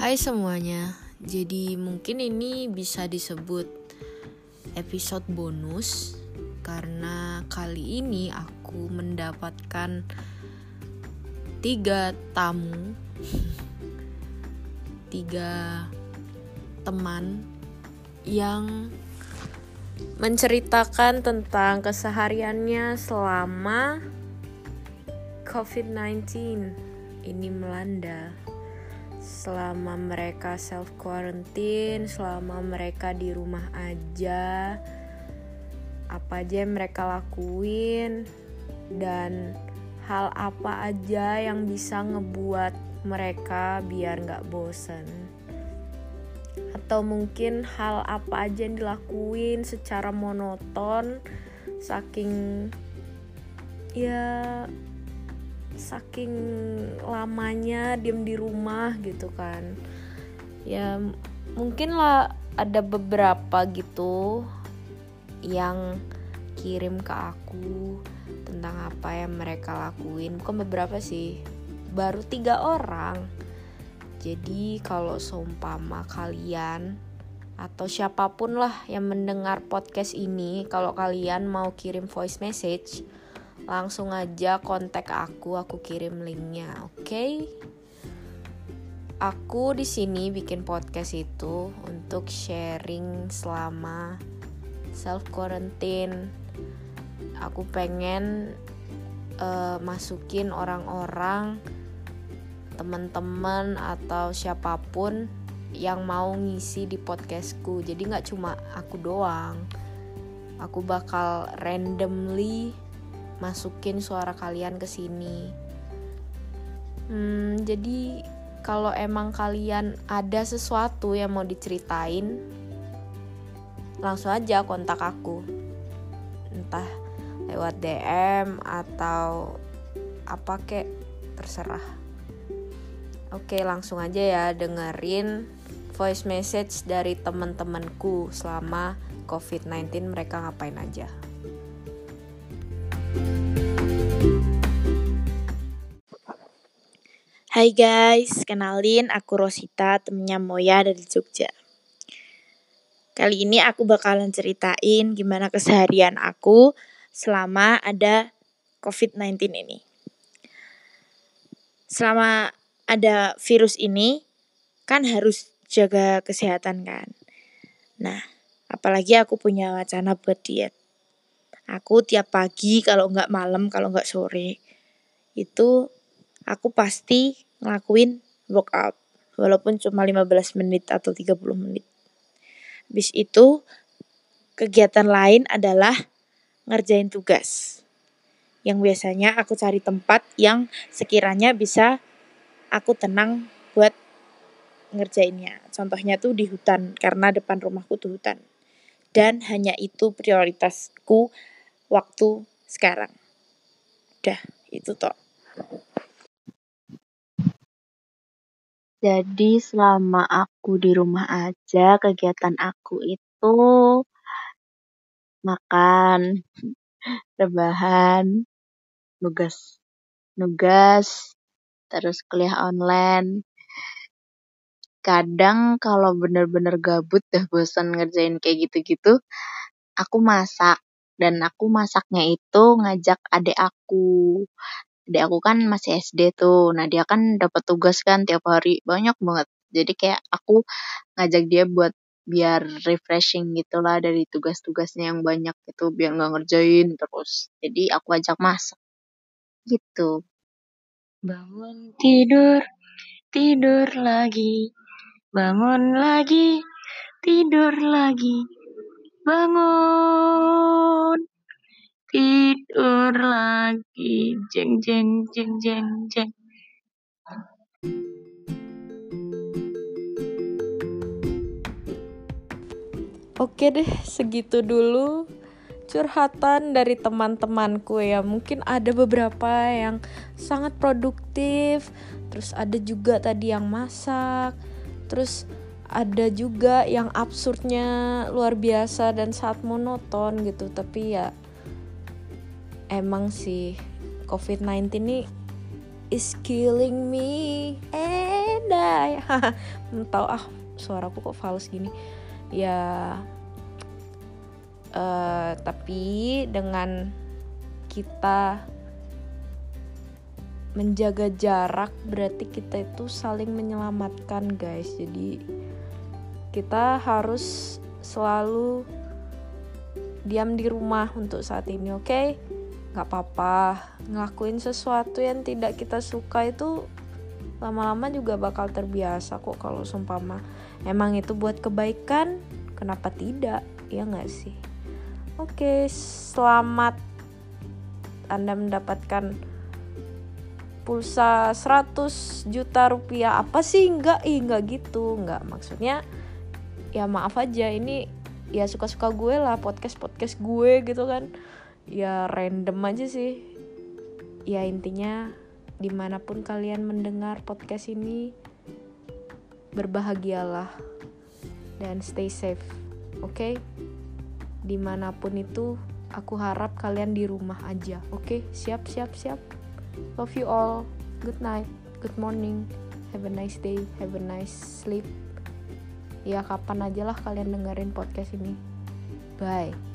Hai semuanya, jadi mungkin ini bisa disebut episode bonus karena kali ini aku mendapatkan tiga tamu, tiga teman yang menceritakan tentang kesehariannya selama COVID-19 ini melanda selama mereka self quarantine, selama mereka di rumah aja, apa aja yang mereka lakuin dan hal apa aja yang bisa ngebuat mereka biar nggak bosen. Atau mungkin hal apa aja yang dilakuin secara monoton saking ya saking lamanya diem di rumah gitu kan. Ya mungkin lah ada beberapa gitu yang kirim ke aku tentang apa yang mereka lakuin. Bukan beberapa sih baru tiga orang. Jadi kalau seumpama kalian atau siapa pun lah yang mendengar podcast ini kalau kalian mau kirim voice message langsung aja kontak aku, aku kirim linknya, oke? Okay? Aku di sini bikin podcast itu untuk sharing selama self quarantine. Aku pengen uh, masukin orang-orang, teman-teman atau siapa pun yang mau ngisi di podcastku. Jadi nggak cuma aku doang. Aku bakal randomly masukin suara kalian ke sini. Hmm, jadi kalau emang kalian ada sesuatu yang mau diceritain, langsung aja kontak aku. Entah lewat DM atau apa kek terserah. Oke, langsung aja ya dengerin voice message dari teman-temanku selama COVID-19 mereka ngapain aja. Hai guys, kenalin aku Rosita, temennya Moya dari Jogja. Kali ini aku bakalan ceritain gimana keseharian aku selama ada COVID-19 ini. Selama ada virus ini, kan harus jaga kesehatan kan. Nah, apalagi aku punya wacana buat diet. Aku tiap pagi kalau nggak malam, kalau nggak sore, itu aku pasti ngelakuin workout walaupun cuma 15 menit atau 30 menit. Habis itu kegiatan lain adalah ngerjain tugas. Yang biasanya aku cari tempat yang sekiranya bisa aku tenang buat ngerjainnya. Contohnya tuh di hutan karena depan rumahku tuh hutan. Dan hanya itu prioritasku waktu sekarang. Udah, itu toh. Jadi selama aku di rumah aja, kegiatan aku itu makan, rebahan, nugas nugas, terus kuliah online. Kadang kalau bener-bener gabut dah bosan ngerjain kayak gitu-gitu, aku masak dan aku masaknya itu ngajak adik aku. Adik aku kan masih SD tuh. Nah dia kan dapat tugas kan tiap hari. Banyak banget. Jadi kayak aku ngajak dia buat biar refreshing gitulah dari tugas-tugasnya yang banyak itu biar nggak ngerjain terus. Jadi aku ajak masak. Gitu. Bangun tidur tidur lagi. Bangun lagi tidur lagi bangun. Tidur lagi. Jeng jeng jeng jeng jeng. Oke deh, segitu dulu curhatan dari teman-temanku ya. Mungkin ada beberapa yang sangat produktif, terus ada juga tadi yang masak, terus ada juga yang absurdnya luar biasa dan saat monoton gitu. Tapi ya emang sih COVID-19 ini is killing me and Monday tahu ah suaraku kok fals gini. Ya uh, tapi dengan kita menjaga jarak berarti kita itu saling menyelamatkan guys. Jadi kita harus selalu diam di rumah untuk saat ini oke? Okay? nggak apa-apa. Ngelakuin sesuatu yang tidak kita suka itu lama-lama juga bakal terbiasa kok kalau sumpama emang itu buat kebaikan? Kenapa tidak? Ya nggak sih? Oke selamat anda mendapatkan pulsa 100 juta rupiah. Apa sih? Enggak ih enggak gitu. Enggak maksudnya ya maaf aja ini ya suka-suka gue lah podcast podcast gue gitu kan ya random aja sih ya intinya di mana pun kalian mendengar podcast ini berbahagialah dan stay safe oke okay? di mana pun itu aku harap kalian di rumah aja oke okay? siap siap siap Love you all. Good night. Good morning. Have a nice day. Have a nice sleep. Ya kapan aja lah kalian dengerin podcast ini. Bye.